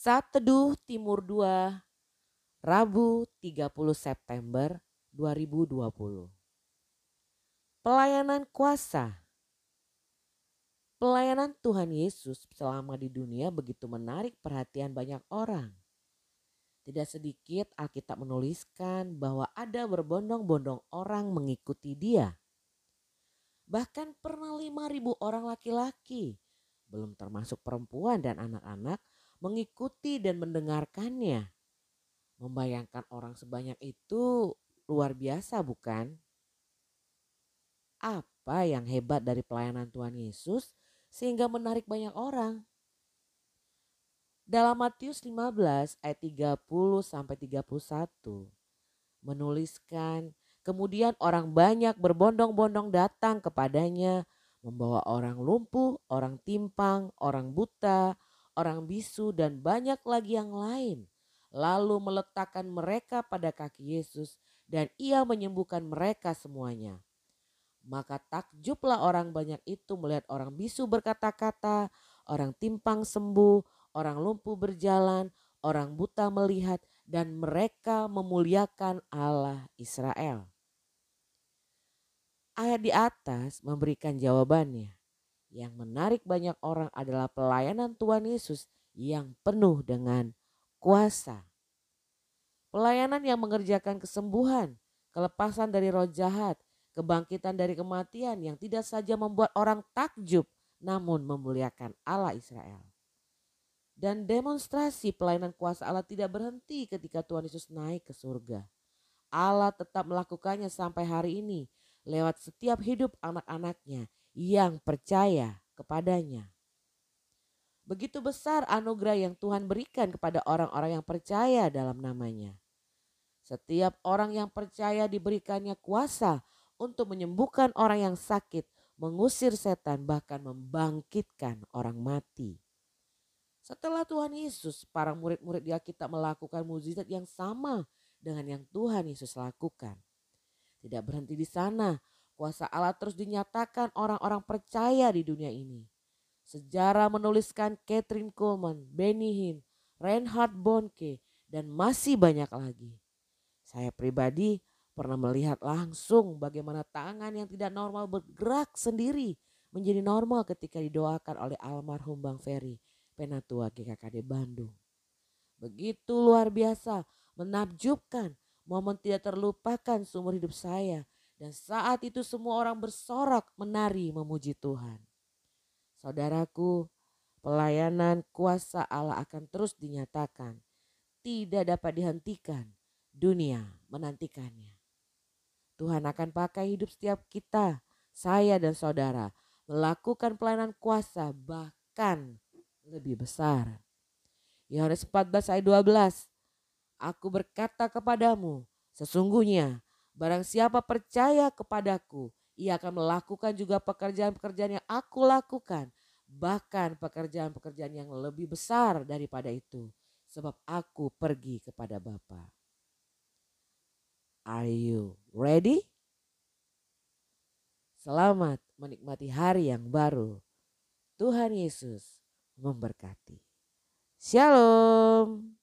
Saat Teduh Timur 2, Rabu 30 September 2020. Pelayanan kuasa. Pelayanan Tuhan Yesus selama di dunia begitu menarik perhatian banyak orang. Tidak sedikit Alkitab menuliskan bahwa ada berbondong-bondong orang mengikuti dia. Bahkan pernah 5000 orang laki-laki, belum termasuk perempuan dan anak-anak mengikuti dan mendengarkannya. Membayangkan orang sebanyak itu luar biasa bukan? Apa yang hebat dari pelayanan Tuhan Yesus sehingga menarik banyak orang? Dalam Matius 15 ayat 30 sampai 31 menuliskan kemudian orang banyak berbondong-bondong datang kepadanya membawa orang lumpuh, orang timpang, orang buta, orang bisu dan banyak lagi yang lain. Lalu meletakkan mereka pada kaki Yesus dan ia menyembuhkan mereka semuanya. Maka takjublah orang banyak itu melihat orang bisu berkata-kata, orang timpang sembuh, orang lumpuh berjalan, orang buta melihat dan mereka memuliakan Allah Israel. Ayat di atas memberikan jawabannya. Yang menarik banyak orang adalah pelayanan Tuhan Yesus yang penuh dengan kuasa. Pelayanan yang mengerjakan kesembuhan, kelepasan dari roh jahat, kebangkitan dari kematian yang tidak saja membuat orang takjub namun memuliakan Allah Israel. Dan demonstrasi pelayanan kuasa Allah tidak berhenti ketika Tuhan Yesus naik ke surga. Allah tetap melakukannya sampai hari ini lewat setiap hidup anak-anaknya yang percaya kepadanya. Begitu besar anugerah yang Tuhan berikan kepada orang-orang yang percaya dalam namanya. Setiap orang yang percaya diberikannya kuasa untuk menyembuhkan orang yang sakit, mengusir setan, bahkan membangkitkan orang mati. Setelah Tuhan Yesus, para murid-murid di Alkitab melakukan mukjizat yang sama dengan yang Tuhan Yesus lakukan. Tidak berhenti di sana, Kuasa Allah terus dinyatakan orang-orang percaya di dunia ini. Sejarah menuliskan Catherine Coleman, Benny Hinn, Reinhard Bonke, dan masih banyak lagi. Saya pribadi pernah melihat langsung bagaimana tangan yang tidak normal bergerak sendiri menjadi normal ketika didoakan oleh almarhum Bang Ferry, penatua GKKD Bandung. Begitu luar biasa, menakjubkan, momen tidak terlupakan seumur hidup saya dan saat itu semua orang bersorak menari memuji Tuhan. Saudaraku, pelayanan kuasa Allah akan terus dinyatakan. Tidak dapat dihentikan. Dunia menantikannya. Tuhan akan pakai hidup setiap kita, saya dan saudara, melakukan pelayanan kuasa bahkan lebih besar. Yohanes 14 ayat 12. Aku berkata kepadamu, sesungguhnya Barang siapa percaya kepadaku, ia akan melakukan juga pekerjaan-pekerjaan yang aku lakukan. Bahkan pekerjaan-pekerjaan yang lebih besar daripada itu. Sebab aku pergi kepada Bapa. Are you ready? Selamat menikmati hari yang baru. Tuhan Yesus memberkati. Shalom.